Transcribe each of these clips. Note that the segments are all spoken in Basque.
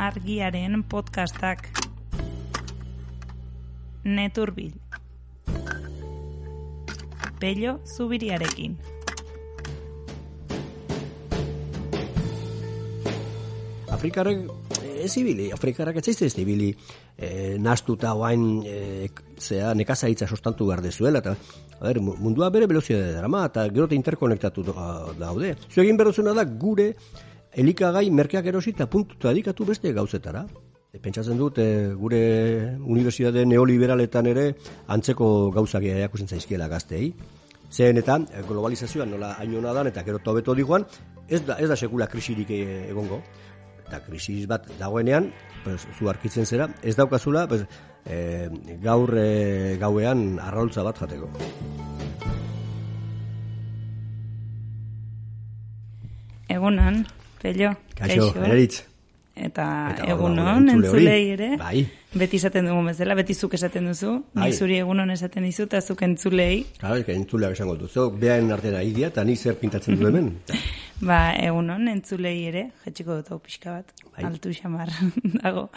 argiaren podcastak. Neturbil. Pello zubiriarekin. Afrikarrek ez ibili, Afrikarrak ez zaizte ez ibili e, nastuta oain e, zea nekazaitza sostantu behar dezuela, eta a ber, mundua bere velozia da drama, eta gero te interkonektatu da- daude. Zu egin berrezuna da gure elikagai merkeak erosi eta puntuta edikatu beste gauzetara. E, pentsatzen dut, e, gure unibertsitate neoliberaletan ere antzeko gauzak erakusten zaizkiela gazteei. Zehen eta globalizazioan nola hainona dan eta gero tobeto digoan, ez da, ez da sekula krisirik e, egongo. Eta krisis bat dagoenean, pues, zu arkitzen zera, ez daukazula pues, e, gaur e, gauean arraultza bat jateko. Egunon, Pello. Kaixo, ereritz. Eta, Eta egunon, orduan, entzule hori. entzulei ere. Bai. Beti esaten dugu bezala, beti zuk esaten duzu. Bai. Zuri egunon esaten dizu, eta zuk entzulei. Claro, eka entzuleak esango duzu, behaen artera idia, eta ni zer pintatzen du hemen. Ba, egunon, entzulei ere, jetxiko dut hau pixka bat, Bai. altu xamar dago.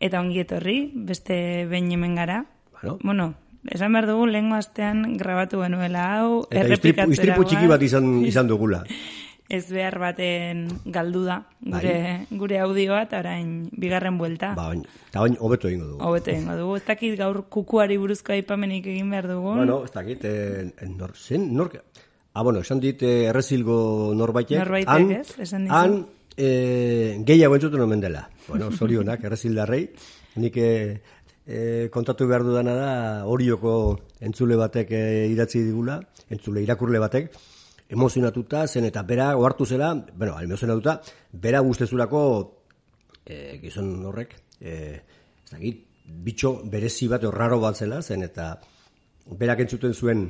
Eta ongi etorri, beste behin hemen gara. Bueno. Bueno, esan behar dugu, lehengo astean grabatu genuela hau, Eta istripu, errepikatzera istripu txiki bat izan, izan dugula. Ez behar baten galdu da, gure, gure audioa, eta orain bigarren buelta. Ba, bain, eta bain hobeto egingo dugu. Hobeto egingo dugu. Ez dakit gaur kukuari buruzko aipamenik egin behar dugun. Bueno, ez dakit, eh, nor, zen, nork... Ah, bueno, esan dit eh, errezilgo norbaitek. Norbaitek, han, ez? Esan dizu. Han, eh, gehiago entzuten omen dela. Bueno, zorionak, errezildarrei. Nik eh, eh, kontatu behar dudana da, horioko entzule batek eh, idatzi digula, entzule irakurle batek, emozionatuta zen eta bera ohartu zela, bueno, emozionatuta, bera guztezurako e, gizon horrek, e, ez dakit, bitxo berezi bat, o raro bat zela, zen eta berak entzuten zuen,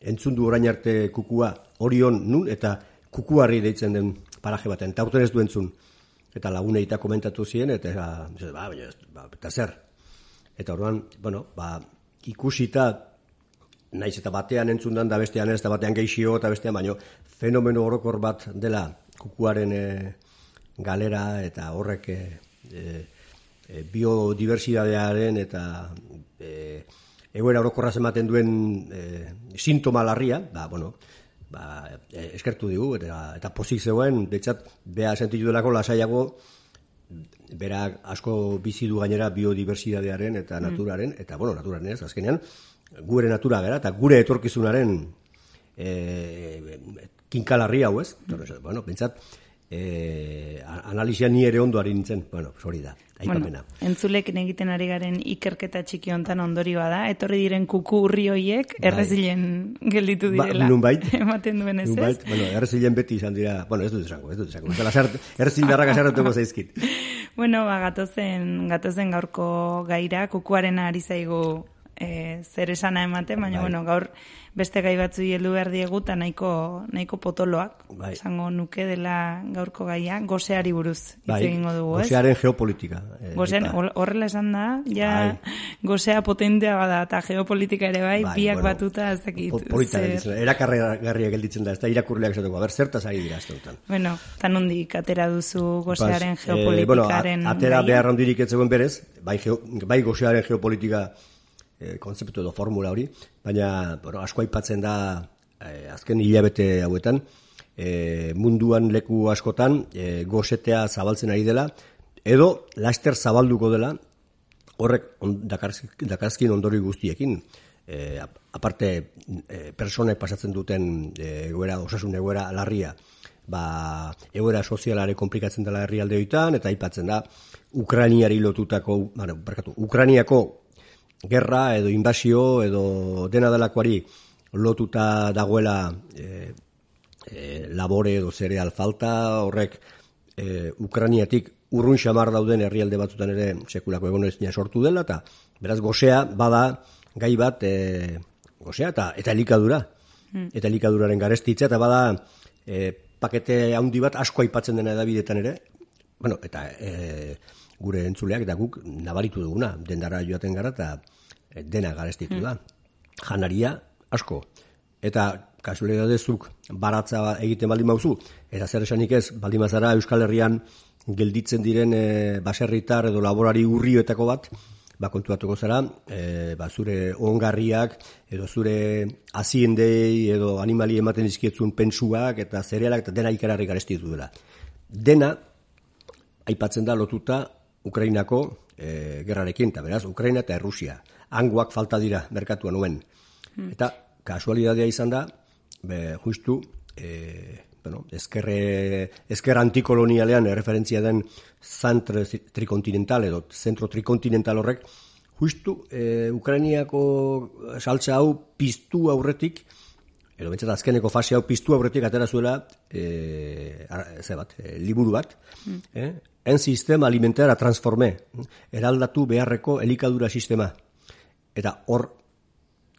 entzun du orain arte kukua orion nun, eta kukuarri deitzen den paraje baten, eta ez du entzun. Eta lagunei eta komentatu ziren, eta ba, ba, ba, eta zer. Eta orduan, bueno, ba, ikusita, naiz eta batean entzundan da bestean ez, eta batean geixio eta bestean, baino. Fenomeno orokor bat dela kukuaren e, galera eta horrek e, e, e, biodiversitatearen eta e, egoera orokorraz ematen duen e, sintoma larria, ba, bueno, ba, eskertu digu, eta, eta pozik zegoen, betzat, beha sentitu delako lasaiago, berak asko bizi du gainera biodiversitatearen eta naturaren, eta bueno, naturaren ez, azkenean, gure natura gara, eta gure etorkizunaren e, kinkalarri hau ez, Torre, bueno, pentsat, e, analizia ni ere ondo ari nintzen, bueno, hori da, aipamena. Bueno, entzulekin egiten ari garen ikerketa txiki hontan ondorioa da, etorri diren kuku urri hoiek errezilen gelditu Ba, direla. nunbait. Ematen duen ez ez? Bueno, errezilen beti izan dira, bueno, ez dut esango, ez dut esango, ez dut errezildarrak asaratuko zaizkit. Bueno, ba, gatozen, gatozen gaurko gaira, kukuaren ari zaigu e, zer esana ematen, baina, Bai. bueno, gaur beste gai batzu heldu behar diegu, eta nahiko, nahiko potoloak, Bai. esango nuke dela gaurko gaia, goseari buruz hitz Bai, egingo dugu, ez? gosearen geopolitika. eh, hor- horrela esan da, ja Bai. gozea potentea bada, eta geopolitika ere bai, Bai, biak bueno, batuta ez dakit. po- Polita zer- erakargarria gelditzen da, ez da irakurleak esatuko, a ber, zertaz ari dira asteotan. Bueno, eta nondik atera duzu gozearen Bas, eh, bueno, geopolitikaren atera behar handirik ez zegoen berez, bai, geo, bai gozearen geopolitika eh, kontzeptu edo formula hori, baina bueno, asko aipatzen da eh, azken hilabete hauetan, eh, munduan leku askotan eh, gozetea zabaltzen ari dela, edo laster zabalduko dela, horrek on, dakarz- dakarzkin ondori guztiekin, ap- aparte eh, personek pasatzen duten eh, egoera, osasun egoera larria, ba, egoera sozialare komplikatzen dela herrialde horietan, eta aipatzen da, Ukrainiari lotutako, bueno, barkatu, Ukrainiako gerra edo inbasio edo dena delakoari lotuta dagoela e, e, labore edo zereal falta, horrek e, Ukrainiatik urrun xamar dauden herrialde batzutan ere sekulako egonezina sortu dela, eta beraz gozea bada gai bat e, gozea eta, eta elikadura. Eta elikaduraren garestitza, eta bada e, pakete handi bat asko aipatzen dena edabidetan ere, bueno, eta e, gure entzuleak eta guk nabaritu duguna, dendara joaten gara eta e, dena garestitu da. Janaria asko. Eta kasualidadezuk baratza egiten baldin bauzu, eta zer esanik ez, baldin bazara Euskal Herrian gelditzen diren e, baserritar edo laborari urrioetako bat, ba, kontuatuko zara, e, ba, zure ongarriak, edo zure aziendei, edo animali ematen dizkietzun pensuak, eta zerealak, eta dena ikararri garestitu dela. Dena, aipatzen da lotuta, Ukrainako e, gerrarekin, eta beraz, Ukraina eta Errusia. Angoak falta dira, merkatuan nuen. Hmm. Eta, kasualidadea izan da, be, justu, e, bueno, ezkerre, ezker antikolonialean referentzia den zantre trikontinental edo zentro trikontinental horrek, justu e, Ukrainiako saltza hau piztu aurretik, edo bentsat azkeneko fase hau piztu aurretik atera zuela e, ze bat, e, liburu bat, mm. eh? en sistema alimentara transforme, eraldatu beharreko elikadura sistema. Eta hor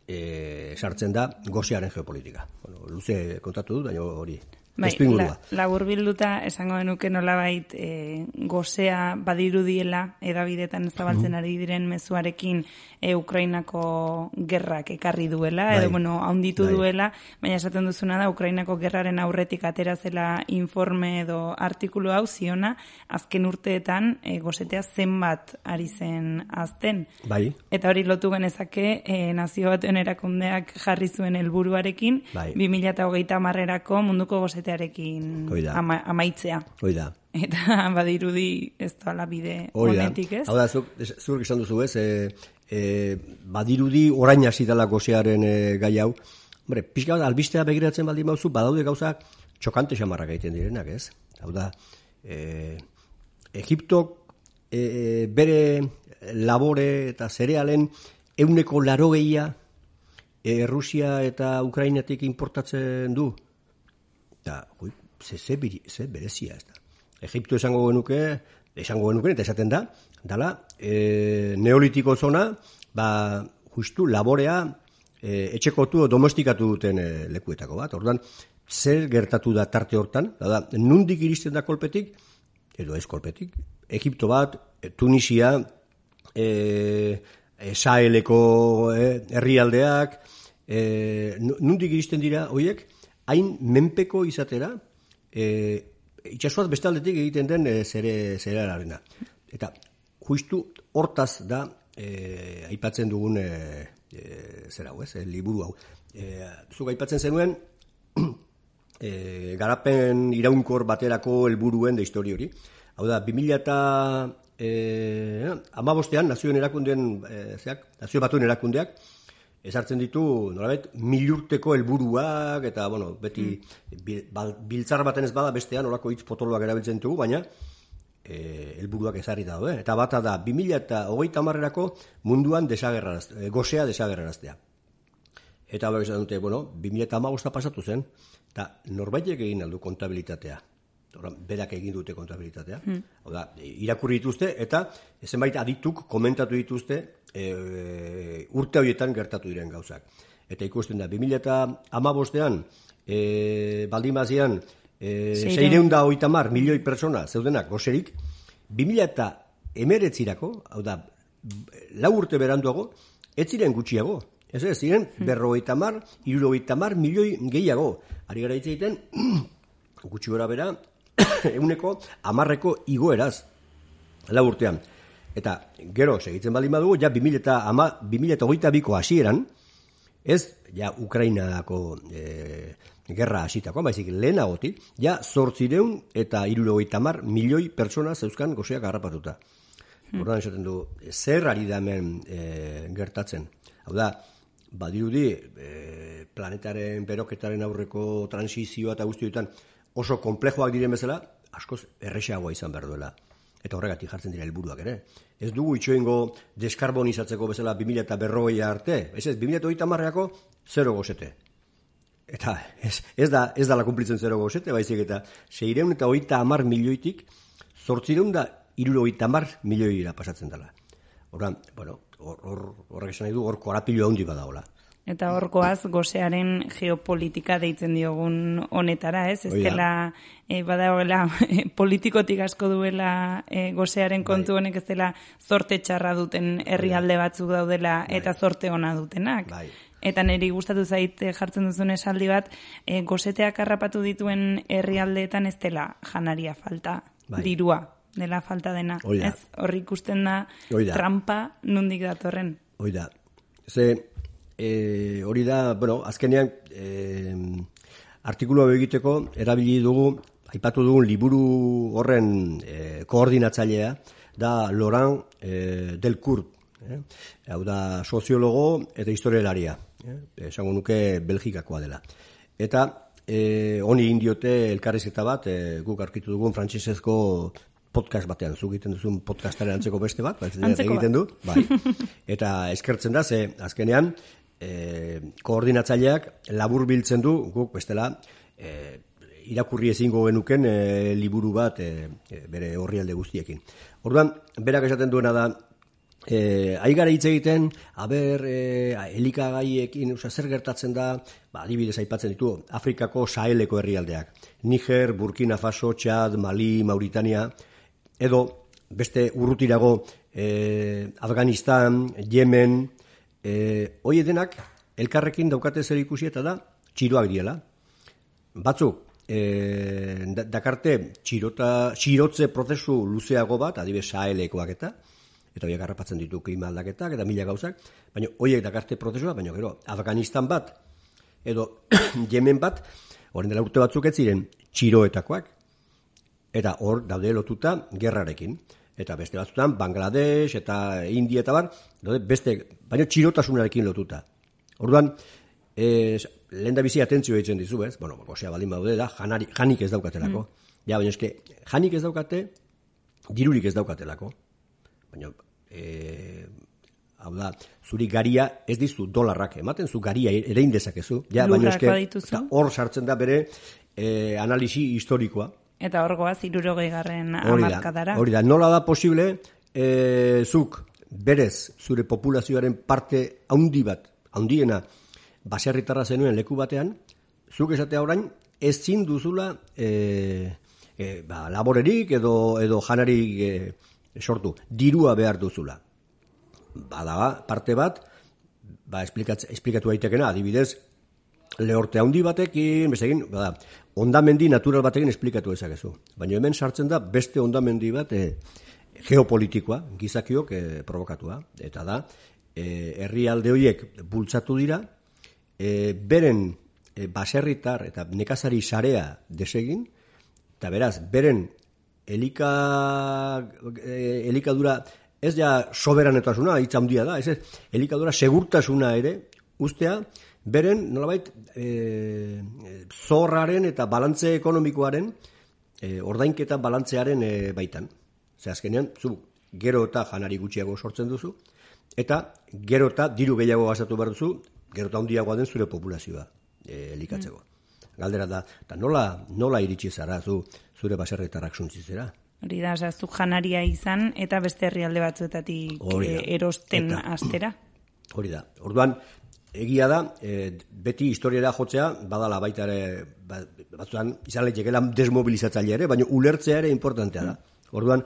e, sartzen da gozearen geopolitika. Bueno, luze kontatu dut, baina hori Bai, la, labur bilduta esango denuke nolabait e, gozea badirudiela edabidetan zabaltzen ari diren mezuarekin e, Ukrainako gerrak ekarri duela, bai, edo bueno, haunditu bai. duela, baina esaten duzuna da Ukrainako gerraren aurretik atera zela informe edo artikulu hau ziona, azken urteetan e, gozetea zenbat ari zen azten. Bai. Eta hori lotu genezake e, nazio baten erakundeak jarri zuen helburuarekin bai. 2008 marrerako munduko gozetea egitearekin ama, amaitzea. Hoi da. Eta badirudi ez da bide honetik ez. Hau da, zuk, zuk esan duzu ez, e, e, badirudi orain hasi dela gozearen e, gai hau. Hombre, pixka bat, albistea begiratzen baldin mauzu, badaude gauzak txokante xamarrak egiten direnak ez. Hau da, e, Egiptok e, bere labore eta zerealen euneko laro gehia e, Rusia eta Ukrainatik importatzen du eta hui, ze, ze, ze berezia ez da. Egipto esango genuke, esango genuke, eta esaten da, dala, e, neolitiko zona, ba, justu, laborea, e, etxekotu domestikatu duten e, lekuetako bat. Ordan zer gertatu da tarte hortan, da, nundik iristen da kolpetik, edo ez kolpetik, Egipto bat, e, Tunisia, e, e, Saheleko e, herrialdeak, e, nundik iristen dira, hoiek, hain menpeko izatera, e, itxasuaz bestaldetik egiten den e, zere, zere Eta justu hortaz da e, aipatzen dugun e, e, zera ez, e, liburu hau. E, zuk aipatzen zenuen, e, garapen iraunkor baterako helburuen da histori hori. Hau da, 2000 eta e, amabostean, nazioen erakundeen, e, zeak, nazio batuen erakundeak, ezartzen ditu, nolabet, milurteko helburuak eta, bueno, beti mm. biltzar baten ez bada bestean, olako hitz potoloak erabiltzen dugu, baina e, helburuak ezarri da, eh? eta bata da, 2000 eta hogeita marrerako munduan desagerraraztea, e, gozea desagerraraztea. Eta hau esan dute, bueno, 2000 eta amagosta pasatu zen, eta norbaitek egin aldu kontabilitatea. Ora, berak egin dute kontabilitatea. Hmm. da, irakurri dituzte, eta zenbait adituk komentatu dituzte e, urte horietan gertatu diren gauzak. Eta ikusten da, 2000 eta amabostean, e, baldimazian, e, seireunda oitamar milioi persona zeudenak goserik, 2000 eta hau da, lau urte beranduago, ez ziren gutxiago. Ez ez, ziren, hmm. berrogeita mar, irurogeita mar, milioi gehiago. Ari gara egiten, gutxi gora bera, eguneko amarreko igoeraz, lau urtean. Eta gero, segitzen baldin badugu, ja 2000 eta, ama, 2000 eta hogeita biko hasieran, ez, ja, Ukrainako e, gerra hasitako, baizik lehenagotik, ja, zortzireun eta irurogeita mar milioi persona zeuzkan gozeak harrapatuta. Hmm. Horren esaten du, zer ari da hemen e, gertatzen. Hau da, badirudi, e, planetaren beroketaren aurreko transizioa eta guztioetan oso komplejoak diren bezala, askoz erresagoa izan behar duela eta horregatik jartzen dira helburuak ere. Ez dugu itxoengo deskarbonizatzeko bezala 2000 eta berrogei arte, ez ez, 2000 eta marreako, zero gozete. Eta ez, ez, da, ez da la kumplitzen zero gozete, baizik eta seireun eta oita amar milioitik, zortzireun da iruro oita amar milioira pasatzen dela. Horran, bueno, horrek hor, hor, esan nahi du, hor korapilo handi badaola. Eta horkoaz gosearen geopolitika deitzen diogun honetara, ez? Ez dela, e, badagoela, politikotik asko duela e, gosearen kontu bai. honek ez dela zorte txarra duten herrialde batzuk daudela bai. eta zorte ona dutenak. Bai. Eta niri gustatu zait eh, jartzen duzun esaldi bat, e, goseteak harrapatu dituen herrialdeetan ez dela janaria falta. Bai. dirua dela falta dena. Hori da. Ez, horri ikusten da, Hori da. trampa nundik datorren. Hoi da. Ze, e, hori da, bueno, azkenean, e, artikulu hau egiteko, erabili dugu, aipatu dugun liburu horren e, koordinatzailea, da Laurent e, Delcourt. Eh? Hau da, soziologo eta historialaria. Eh? Esango nuke Belgikakoa dela. Eta, e, honi indiote elkarrizketa bat, e, guk arkitu dugun frantsesezko podcast batean, zu egiten duzun podcastaren antzeko beste bat, Antzeko egiten du, bai. Eta eskertzen da, ze azkenean, e, koordinatzaileak labur biltzen du, guk bestela, e, irakurri ezingo genuken e, liburu bat e, bere horrialde guztiekin. Orduan, berak esaten duena da, E, aigara hitz egiten, aber, e, elikagaiekin, oza, zer gertatzen da, ba, adibidez aipatzen ditu, Afrikako saheleko herrialdeak. Niger, Burkina Faso, Txad, Mali, Mauritania, edo beste urrutirago e, Afganistan, Yemen, e, hoi denak elkarrekin daukate zer ikusi eta da txiroak diela. Batzuk, e, da- dakarte txirota, txirotze prozesu luzeago bat, adibidez sahelekoak eta, eta horiek harrapatzen ditu klima aldaketak eta mila gauzak, baina horiek dakarte prozesua, baina gero Afganistan bat, edo Yemen bat, horren dela urte batzuk ez ziren txiroetakoak, eta hor daude lotuta gerrarekin. Eta beste batzutan, Bangladesh eta India eta bar, daude beste, baina txirotasunarekin lotuta. Orduan, e, lehen da bizi atentzio egiten dizu, ez? Bueno, osea, baldin baude da, janari, janik ez daukatelako. Ja, baina eske, janik ez daukate, dirurik ez daukatelako. Baina, e, hau da, zuri garia ez dizu dolarrak ematen, zu garia ere dezakezu. Ja, baina eske, hor sartzen da bere e, analisi historikoa. Eta hor goaz, irurogei garren amarkadara. hori da, nola da posible, e, zuk berez zure populazioaren parte haundi bat, haundiena, baserritarra zenuen leku batean, zuk esatea orain, ezin duzula e, e, ba, laborerik edo, edo janarik e, sortu, dirua behar duzula. Bada, parte bat, ba, esplikatu daitekena, adibidez, lehorte handi batekin, bezegin, bada, ondamendi natural batekin esplikatu dezakezu. Baina hemen sartzen da beste ondamendi bat e, geopolitikoa, gizakiok e, provokatua. Eta da, e, herrialde horiek bultzatu dira, e, beren e, baserritar eta nekazari sarea desegin, eta beraz, beren elika, e, elikadura, ez ja soberanetasuna, hitz handia da, ez ez, elikadura segurtasuna ere, ustea, beren, nolabait, e, zorraren eta balantze ekonomikoaren, e, ordainketa balantzearen e, baitan. Ze azkenean, zu gero eta janari gutxiago sortzen duzu, eta gero eta diru gehiago gastatu behar duzu, gero eta handiagoa den zure populazioa e, elikatzeko. Galdera da, eta nola, nola iritsi zara zu zure baserritarrak suntzizera? Hori da, osea, zu janaria izan eta beste herrialde batzuetatik eh, erosten Eta- astera. Hori da. Orduan, egia da, e, beti historiara jotzea, badala baita ere, ba, batzutan, izan lehitekela desmobilizatzaile ere, baina ulertzea ere importantea da. Orduan,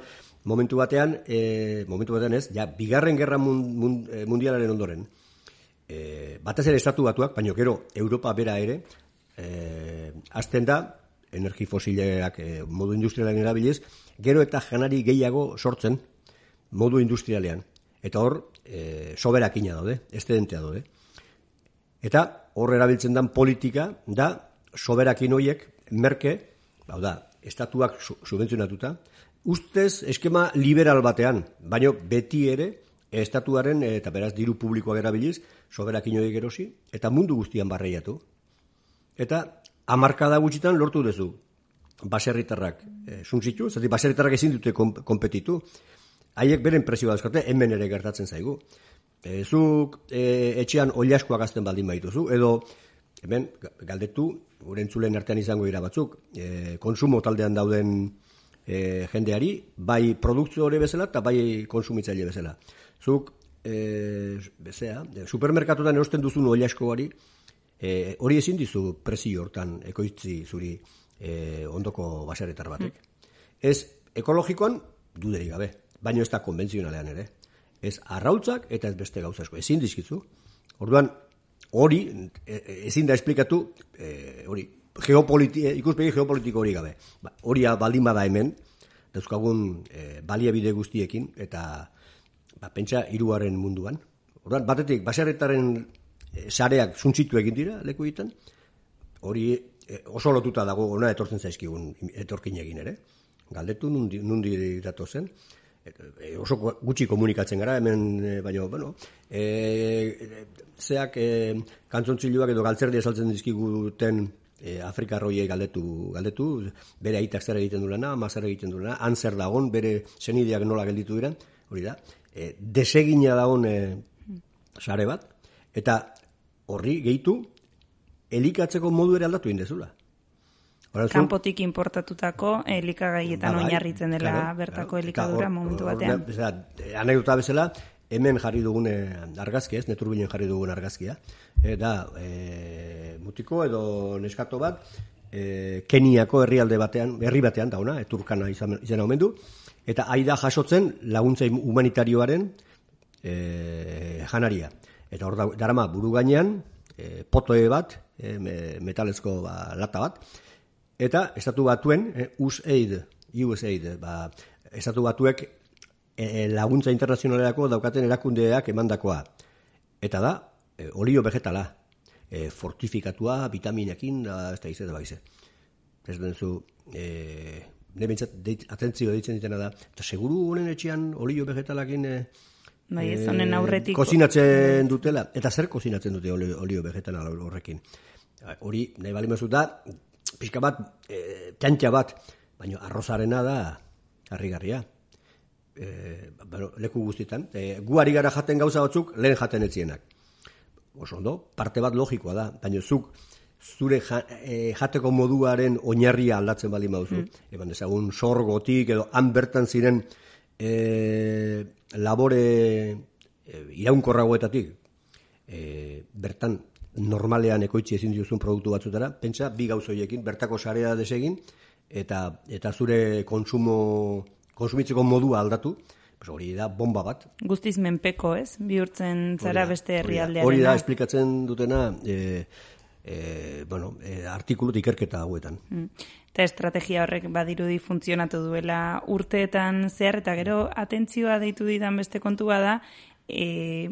momentu batean, e, momentu batean ez, ja, bigarren gerra mun, mun, e, mundialaren ondoren, e, batez ere estatu batuak, baina gero Europa bera ere, e, azten da, energi fosileak e, modu industrialen erabiliz, gero eta janari gehiago sortzen modu industrialean. Eta hor, e, soberakina daude, estedentea daude. Eta hor erabiltzen den politika da soberakin hoiek merke, hau da, estatuak su- subentzionatuta, ustez eskema liberal batean, baino beti ere estatuaren eh, eta beraz diru publikoak erabiliz, soberakin horiek erosi, eta mundu guztian barreiatu. Eta hamarkada gutxitan lortu duzu baserritarrak e, suntzitu, zati baserritarrak ezin dute kon, konpetitu. Haiek beren presioa dauzkate, hemen ere gertatzen zaigu. E, zuk e, etxean oliaskoak azten baldin baituzu, edo hemen ga- galdetu, gure entzulen artean izango dira batzuk, e, konsumo taldean dauden e, jendeari, bai produkzio hori bezala eta bai konsumitzaile bezala. Zuk, e, bezea, supermerkatutan erosten duzun oliaskoari, e, hori ezin dizu presio hortan ekoitzi zuri e, ondoko baseretar batek. Ez ekologikoan duderik gabe, baino ez da konbentzionalean ere. Ez arrautzak eta ez beste gauza asko. Ezin dizkizu. Orduan, hori e, e, ezin da esplikatu e, hori geopoliti, e, ikuspegi geopolitiko hori gabe. Ba, hori baldin bada hemen, dauzkagun e, baliabide guztiekin, eta ba, pentsa hiruaren munduan. Orduan, batetik, baserretaren sareak zuntzitu egin dira, leku egiten, hori e, oso lotuta dago ona etortzen zaizkigun etorkin egin ere. Galdetu nundi, nundi dato zen. E, oso gutxi komunikatzen gara, hemen, e, baina, bueno, e, zeak e, kantzontziluak edo galtzerdi esaltzen dizkiguten e, Afrika roiei galdetu, galdetu, bere aitak zer egiten duena, mazar egiten duena, han zer dagon, bere senideak nola gelditu diren, hori da, e, desegina dagoen e, sare bat, eta horri gehitu, elikatzeko modu ere aldatu indezula. Kanpotik importatutako elikagaietan ba, oinarritzen dela claro, bertako elikadura momentu batean. Anekdota bezala, hemen jarri dugun argazkia, ez, neturbilen jarri dugun argazkia, e, da, e, mutiko edo neskato bat, e, Keniako herrialde batean, herri batean dauna, eturkana izan, izan omen du, eta aida jasotzen laguntza humanitarioaren e, janaria. Eta hor darama buru gainean, e, potoe bat, e, metalezko ba, lata bat, eta estatu batuen, e, USAID, USAID, ba, estatu batuek e, laguntza internazionalerako daukaten erakundeak emandakoa. Eta da, e, olio vegetala, e, fortifikatua, vitaminekin, da, ez da izan da baize. Ez den zu, e, ne bintzat, deit, atentzio ditzen ditena da, eta seguru honen etxean olio vegetalakin e, bai, ez honen aurretik. Kozinatzen dutela, eta zer kozinatzen dute olio, olio vegetala horrekin. Hori, nahi bali da, pixka bat, e, txantxa bat, baina arrozarena da, harrigarria e, bueno, leku guztietan, e, gu ari gara jaten gauza batzuk, lehen jaten etzienak. Oso ondo, parte bat logikoa da, baina zuk zure e, jateko moduaren oinarria aldatzen bali mauzu. Mm. Eban dezagun sorgotik edo han bertan ziren e, labore e, iraunkorragoetatik e, bertan normalean ekoitzi ezin dituzun produktu batzutara, pentsa bi gauzoiekin bertako sarea desegin eta eta zure konsumo konsumitzeko modua aldatu, pues hori da bomba bat. Guztiz menpeko, ez? Bihurtzen zara beste herrialdearen. Hori da, esplikatzen dutena, e, e, bueno, e, artikulut ikerketa hauetan. Mm. Eta estrategia horrek badirudi funtzionatu duela urteetan zehar, eta gero atentzioa deitu didan beste kontua da, e,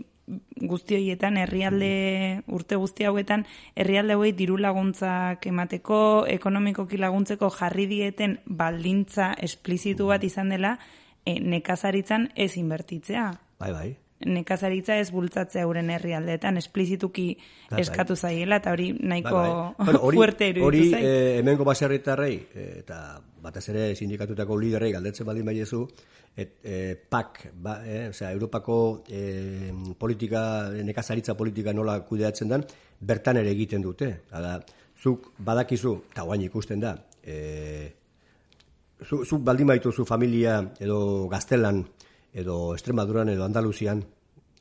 guzti horietan herrialde urte guzti hauetan herrialde hauei diru laguntzak emateko ekonomikoki laguntzeko jarri dieten baldintza esplizitu bat izan dela e, nekazaritzan ez inbertitzea. Bai, bai nekazaritza ez bultzatzea euren herrialdeetan esplizituki bai, bai. eskatu zaiela eta hori nahiko bai, bai. fuerte iruditu Hori eh, hemengo baserritarrei eh, eta batez ere sindikatutako liderrei galdetzen baldin baiezu et, eh, PAK, ba, eh, osea, Europako eh, politika, nekazaritza politika nola kudeatzen den, bertan ere egiten dute. Hala, zuk badakizu, eta guain ikusten da, eh, zuk, zuk baldin baituzu familia edo gaztelan edo Estremaduran edo Andaluzian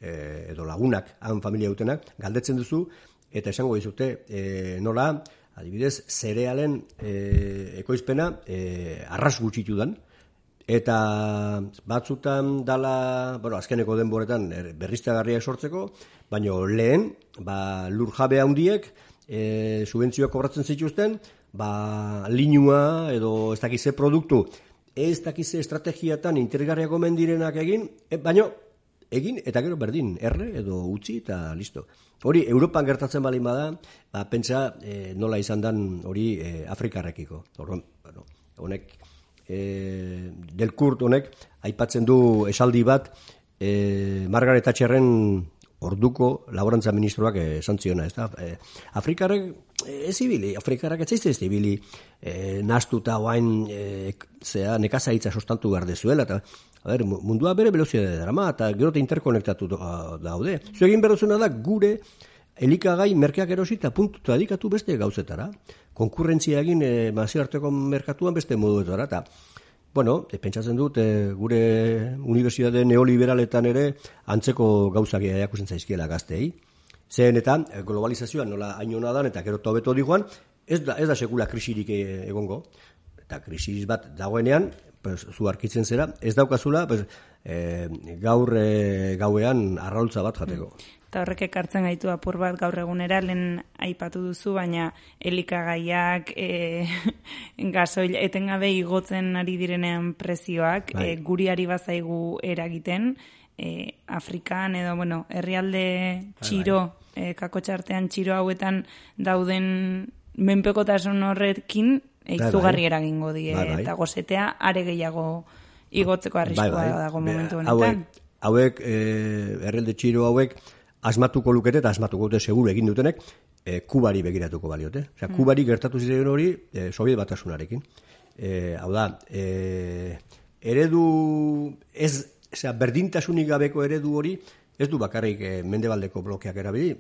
e, edo lagunak han familia dutenak galdetzen duzu eta esango dizute e, nola adibidez zerealen e, ekoizpena e, arras gutxitu dan. Eta batzutan dala bueno, azkeneko denboretan er, berriztagarriak sortzeko baino lehen ba, lur jabe handiek e, subentzioak kobratzen zituzten ba, linua edo ez dakize produktu ez dakize estrategiatan interesgarriako mendirenak egin, e, baino egin eta gero berdin, erre edo utzi eta listo. Hori, Europan gertatzen balin bada, ba, pentsa e, nola izan dan hori e, Afrikarrekiko. Horren, bueno, honek, e, del kurt honek, aipatzen du esaldi bat, e, Margaret Thatcherren orduko laborantza ministroak esan ziona, ez da? E, Afrikarrek ez ibili, Afrikarrak ez ez ibili e, nastuta oain e, zea nekazaitza sostantu behar dezuela, eta a ber, mundua bere belozia da drama, eta gero interkonektatu daude. Zu egin berrozuna da gure elikagai merkeak erosita puntuta dikatu beste gauzetara. Konkurrentzia egin e, arteko merkatuan beste moduetara, eta Bueno, pentsatzen dut, e, gure unibertsitate neoliberaletan ere antzeko gauzak jakusen zaizkiela gaztei. Zehen eta e, globalizazioan nola hainona dan eta gero tobeto digoan, ez da, ez da sekula krisirik e, egongo. Eta krisis bat dagoenean, pues, zu arkitzen zera, ez daukazula, pues, e, gaur e, gauean arraultza bat jateko. Mm. Eta horrek ekartzen gaitu apur bat gaur egunera, lehen aipatu duzu, baina elikagaiak, e, gasoil, etengabe igotzen ari direnean prezioak, bai. e, guriari bazaigu eragiten, e, Afrikan edo, bueno, herrialde bai, txiro, bai. e, kako txartean txiro hauetan dauden menpekotasun horrekin, eizugarri eragingo die, eta gozetea are gehiago igotzeko arriskoa dago momentu honetan. Hauek, hauek e, txiro hauek, asmatuko lukete eta asmatuko dute seguru egin dutenek, e, kubari begiratuko baliote. Osea, mm. kubari gertatu ziren hori, e, sobiet batasunarekin. E, hau da, e, eredu, ez, osea, berdintasunik gabeko eredu hori, ez du bakarrik e, mendebaldeko blokeak erabili,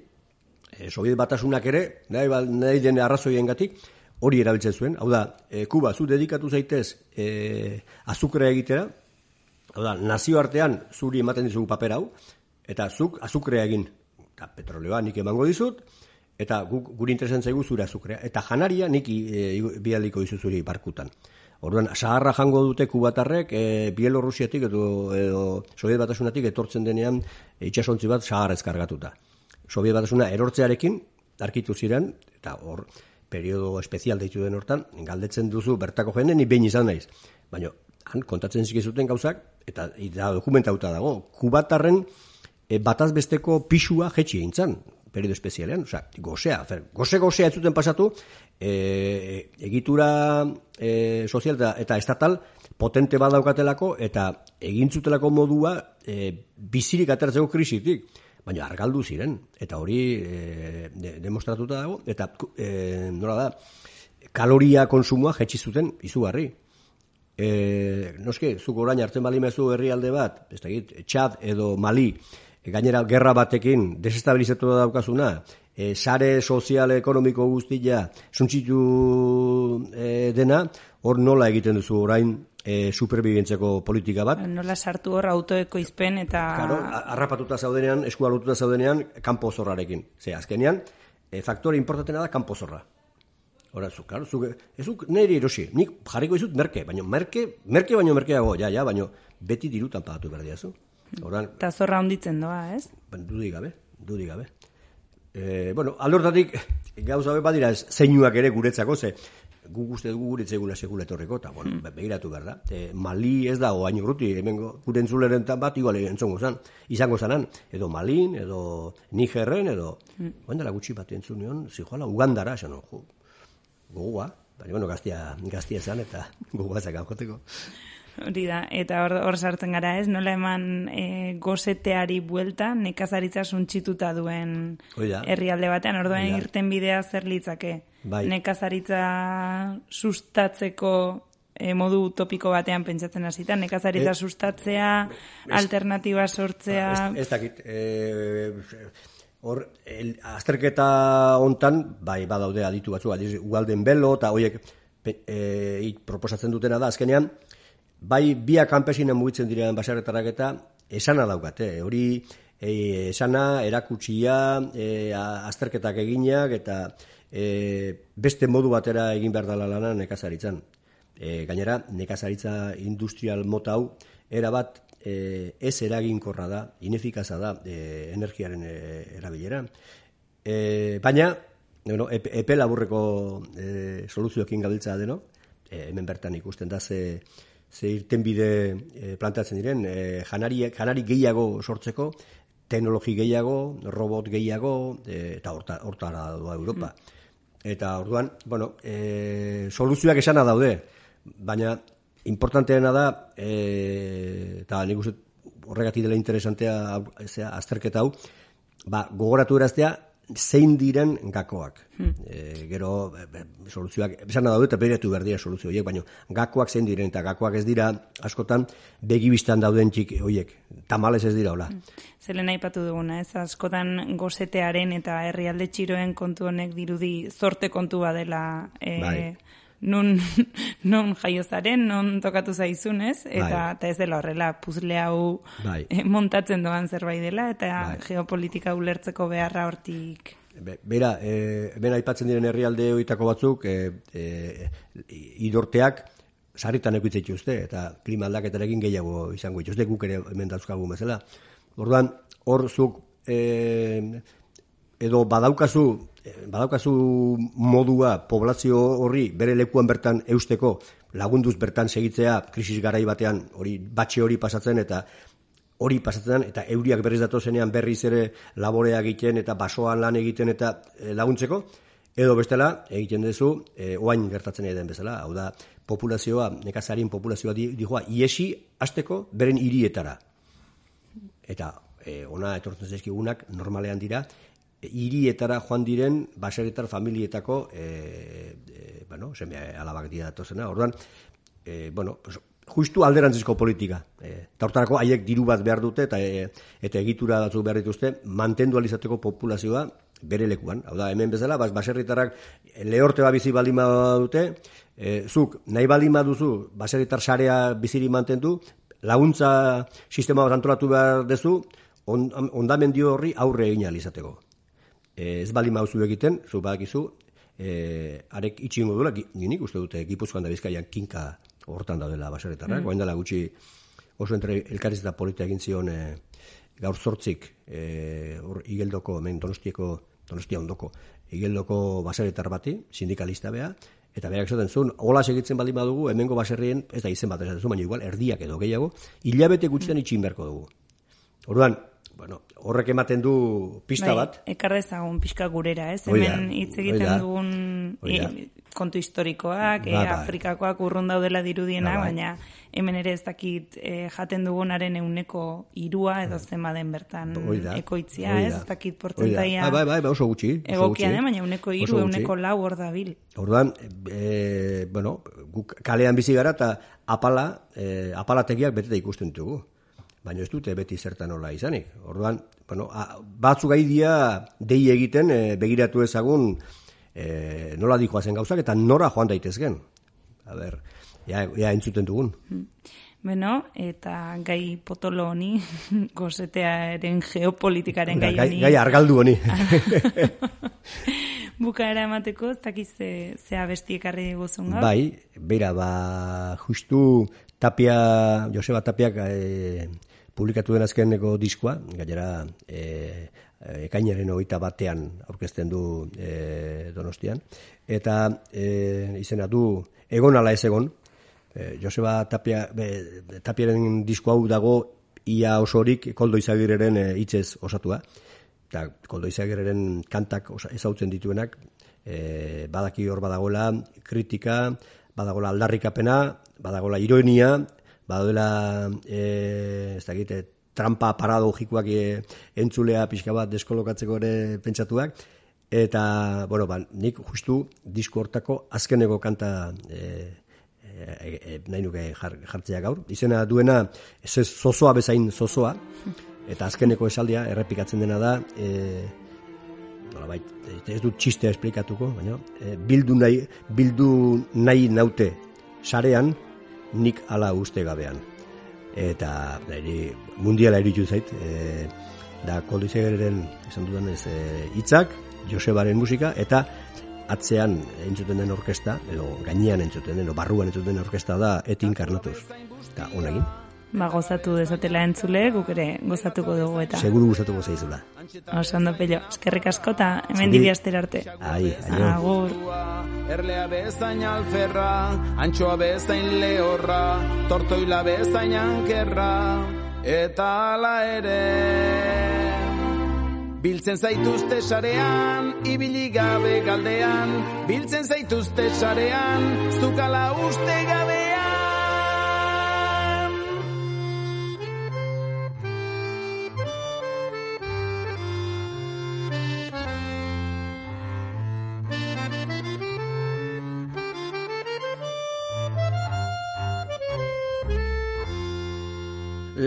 e, sobiet batasunak ere, nahi, nahi den arrazoien hori erabiltzen zuen. Hau da, e, Kuba, zu dedikatu zaitez e, azukrea egitera, hau da, nazioartean zuri ematen dizugu paper hau, eta zuk azukrea egin, eta petroleoa nik emango dizut, eta guk, guri interesan zaigu zure azukrea, eta janaria nik e, bialiko dizu zuri barkutan. Orduan, saharra jango dute kubatarrek, e, Bielorrusiatik edo, edo Soviet batasunatik etortzen denean e, itxasontzi bat saharra ezkargatuta. Soviet batasuna erortzearekin, arkitu ziren, eta hor, periodo espezial deitu den hortan, galdetzen duzu bertako jende, ni behin izan naiz. Baina, han, kontatzen zikizuten gauzak, eta, eta dokumentauta dago, kubatarren, e, bataz besteko pisua jetxi egin periodo espezialean, osea, gozea, fer, goze gozea ez zuten pasatu, e, egitura e, sozial eta, eta estatal potente badaukatelako eta egin zutelako modua e, bizirik ateratzeko krisitik, baina argaldu ziren, eta hori e, demostratuta dago, eta e, nola da, kaloria konsumoa jetxi zuten izugarri. E, noske, zuk orain hartzen bali mezu herrialde bat, ez da txad edo mali, gainera gerra batekin desestabilizatu da daukazuna, e, sare sozial ekonomiko guztia suntzitu e, dena, hor nola egiten duzu orain e, superbibientzeko politika bat. Nola sartu hor autoeko izpen eta... Claro, arrapatuta zaudenean, eskualututa zaudenean, kanpo zorrarekin. Ze, azkenean, e, faktore importantena da kanpo zorra. Hora, zu, claro, zu, ezuk niri erosi, nik jarriko izut merke, baina merke, merke baino merkeago, ja, ja, baina beti dirutan pagatu behar diazu. Oran, eta zorra honditzen doa, ez? Ben, dudik gabe, dudik gabe. E, bueno, aldortatik, gauza be badira, zeinuak ere guretzako, ze, gu guzti dugu guretze egula sekula etorreko, eta, bueno, hmm. begiratu behar da. E, Mali ez da, oain urruti, hemen gure entzuleren bat, igual entzongo zan, izango zanan, edo Malin, edo Nigerren, edo, hmm. dela gutxi bat entzunion, zijoala, Ugandara, esan, jo, gogoa, baina, bueno, gaztia, gaztia zan, eta gogoa zakan. Hori da, eta hor, hor sartzen gara ez, nola eman e, gozeteari buelta, nekazaritza suntxituta duen herrialde batean, orduan irten bidea zer litzake. Bai. Nekazaritza sustatzeko e, modu utopiko batean pentsatzen hasita, nekazaritza e, sustatzea, es, alternatiba sortzea... Ez, ez dakit, e, hor, el, azterketa hontan, bai, badaude aditu batzu, ugalden belo, eta horiek e, proposatzen dutena da, azkenean, bai bia kanpesinen mugitzen direan basarretarak eta esana daukate. Hori e, esana, erakutsia, e, azterketak eginak eta e, beste modu batera egin behar dela lana nekazaritzan. E, gainera, nekazaritza industrial mota hau, erabat e, ez eraginkorra da, inefikaza da e, energiaren e, erabilera. E, baina, bueno, epe, epe laburreko e, soluzioekin gabiltza deno, e, hemen bertan ikusten da ze, ze irten bide e, plantatzen diren, e, janari, janari gehiago sortzeko, teknologi gehiago, robot gehiago, e, eta horta, hortara doa Europa. Mm. Eta orduan, bueno, e, soluzioak esana daude, baina importanteena da, e, eta nik uste horregatik dela interesantea azterketa hau, ba, gogoratu eraztea, zein diren gakoak. Hmm. E, gero, e, soluzioak, esan da eta beretu behar dira soluzio horiek, baina gakoak zein diren, eta gakoak ez dira, askotan, begibistan dauden txik horiek. Tamales ez dira, hola. Hmm. Zelen nahi patu duguna, ez askotan gozetearen eta herrialde txiroen kontu honek dirudi zorte kontu badela e, bai nun, nun jaiozaren, nun tokatu zaizun, ez? Eta, bai. eta ez dela horrela, puzle hau bai. Eh, montatzen doan zerbait dela, eta bai. geopolitika ulertzeko beharra hortik... Be, bera, e, bera aipatzen diren herrialde horietako batzuk, e, e, idorteak sarritan ekuitze dituzte, eta klima aldaketarekin gehiago izango dituzte, guk ere hemen dauzkagu bezala. Orduan, hor zuk e, edo badaukazu badaukazu modua poblazio horri bere lekuan bertan eusteko lagunduz bertan segitzea krisis garai batean hori batxe hori pasatzen eta hori pasatzen eta euriak berriz datozenean berriz ere laborea egiten eta basoan lan egiten eta e, laguntzeko edo bestela egiten duzu e, oain gertatzen den bezala. Hau da populazioa nekazarien populazioa dijoa iesi hasteko beren hirietara. Eta e, ona etortzen zaizkigunak normalean dira hirietara joan diren baseretar familietako e, e, bueno, seme alabak dira datozena. Orduan, e, bueno, justu alderantzizko politika. E, hortarako haiek diru bat behar dute eta e, eta egitura batzuk behar dituzte mantendu alizateko populazioa bere lekuan. Hau da, hemen bezala, bas, baserritarrak lehorte bat bizi baldin dute, e, zuk nahi baldin duzu baserritar sarea biziri mantendu, laguntza sistema bat antolatu behar dezu, on, ondamendio horri aurre egin alizateko. E, ez bali mauzu egiten, zu badakizu, e, arek itxingo duela, ginik uste dute, gipuzkoan da bizkaian kinka hortan daudela basaretarrak, mm. dela gutxi oso entre elkarriz eta politia egin zion e, gaur zortzik e, hor igeldoko, men donostieko, donostia ondoko, igeldoko basaretar bati, sindikalista bea, eta berak esaten zuen, hola segitzen baldin badugu, hemengo baserrien, ez da izen bat esaten zuen, baina igual, erdiak edo gehiago, hilabete gutxitan itxin berko dugu. Orduan, bueno, horrek ematen du pista bai, bat. Ekar dezagun pixka gurera, ez? Hemen hitz egiten dugun e, kontu historikoak, ba, e, Afrikakoak urrun daudela dirudiena, ba, baina hemen ere ez dakit e, jaten dugunaren euneko irua edo ba. zen baden bertan oida, ekoitzia, ez? Ez dakit portzentaia. Bai, bai, bai, bai, oso gutxi. Egokia, eh, baina euneko iru, euneko lau hor da bil. Orduan, e, bueno, guk kalean bizi gara eta apala, e, apalategiak beteta ikusten ditugu baina ez dute beti zertan nola izanik. Orduan, bueno, batzu gai dia dei egiten e, begiratu ezagun e, nola zen gauzak eta nora joan daitezgen. A ber, ja, ja entzuten dugun. Hmm. Bueno, eta gai potolo honi, gozetearen geopolitikaren gai honi. Gai, argaldu honi. Bukaera emateko, ez dakiz ze, ze abesti ekarri diguzun Bai, beira, ba, justu Tapia, Joseba Tapiak e, publikatu den azkeneko diskoa, gainera e, ekainaren hogeita batean aurkezten du e, donostian, eta e, izena du egon ala ez egon, e, Joseba Tapia, be, Tapiaren disko hau dago ia osorik koldo izagireren hitzez osatua, eta koldo izagireren kantak ezautzen dituenak, e, badaki hor badagoela kritika, badagola aldarrikapena, badagola ironia, badela e, ez dakite trampa paradogikoak e, entzulea pixka bat deskolokatzeko ere pentsatuak. Eta bueno ba, nik justu disko hortako azkeneko kanta e, e, e, nahi nuke jartzea gaur. Izena duena ez zozoa bezain zozoa. Eta azkeneko esaldia errepikatzen dena da e, Nola ez dut txistea esplikatuko, baina e, bildu nahi, bildu nahi naute sarean, nik ala uste gabean. Eta niri mundiala iritu zait, e, da koldizegeren esan dudan ez e, Josebaren musika, eta atzean entzuten den orkesta, edo gainean entzuten den, edo barruan entzuten den orkesta da etin karnatuz. Eta honagin ba, gozatu dezatela entzule, guk ere gozatuko dugu eta. Seguru gozatuko zaizula. Oso ondo pello, eskerrik asko eta hemen didi arte. Ai, aio. Agur. Erlea bezain alferra, antxoa bezain lehorra, tortoila bezain ankerra, eta ala ere. Biltzen zaituzte sarean, ibili gabe galdean, biltzen zaituzte sarean, zukala uste gabean.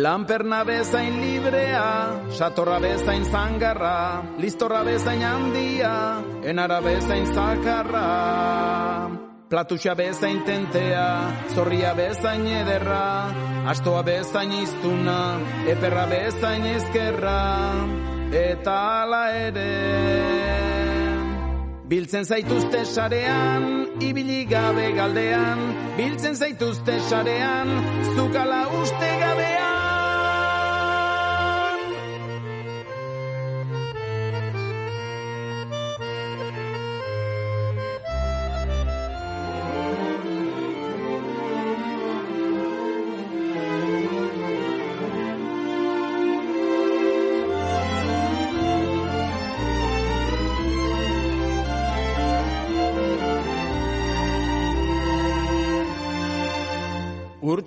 Lanperna bezain librea, satorra bezain zangarra, listorra bezain handia, enara bezain zakarra. Platuxa bezain tentea, zorria bezain ederra, astoa bezain iztuna, eperra bezain ezkerra, eta ala ere. biltzen zaituzte sarean, ibili gabe galdean, biltzen zaituzte sarean, zukala uste gabean.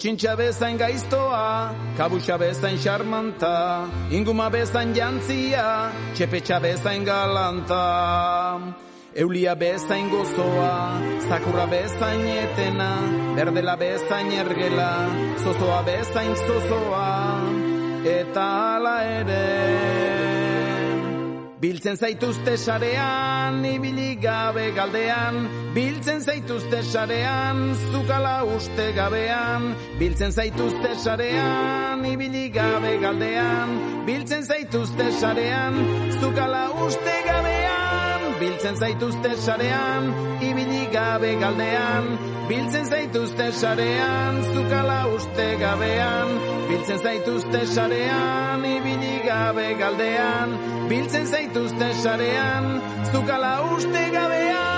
Urtsintxa bezain gaiztoa, kabutxa bezain xarmanta, inguma bezain jantzia, txepetxa bezain galanta. Eulia bezain gozoa, zakurra bezain etena, berdela bezain ergela, zozoa bezain zozoa, eta ala ere. Biltzen zaituzte sarean, ibili gabe galdean, biltzen zaituzte sarean, zukala uste gabean, biltzen zaituzte sarean, ibili gabe galdean, biltzen zaituzte sarean, zukala uste gabean, biltzen zaituzte sarean, ibili gabe galdean, biltzen zaituzte sarean, zukala uste gabean, biltzen zaituzte sarean, ibili gabe galdean, biltzen zaituzte sarean, zukala uste gabean.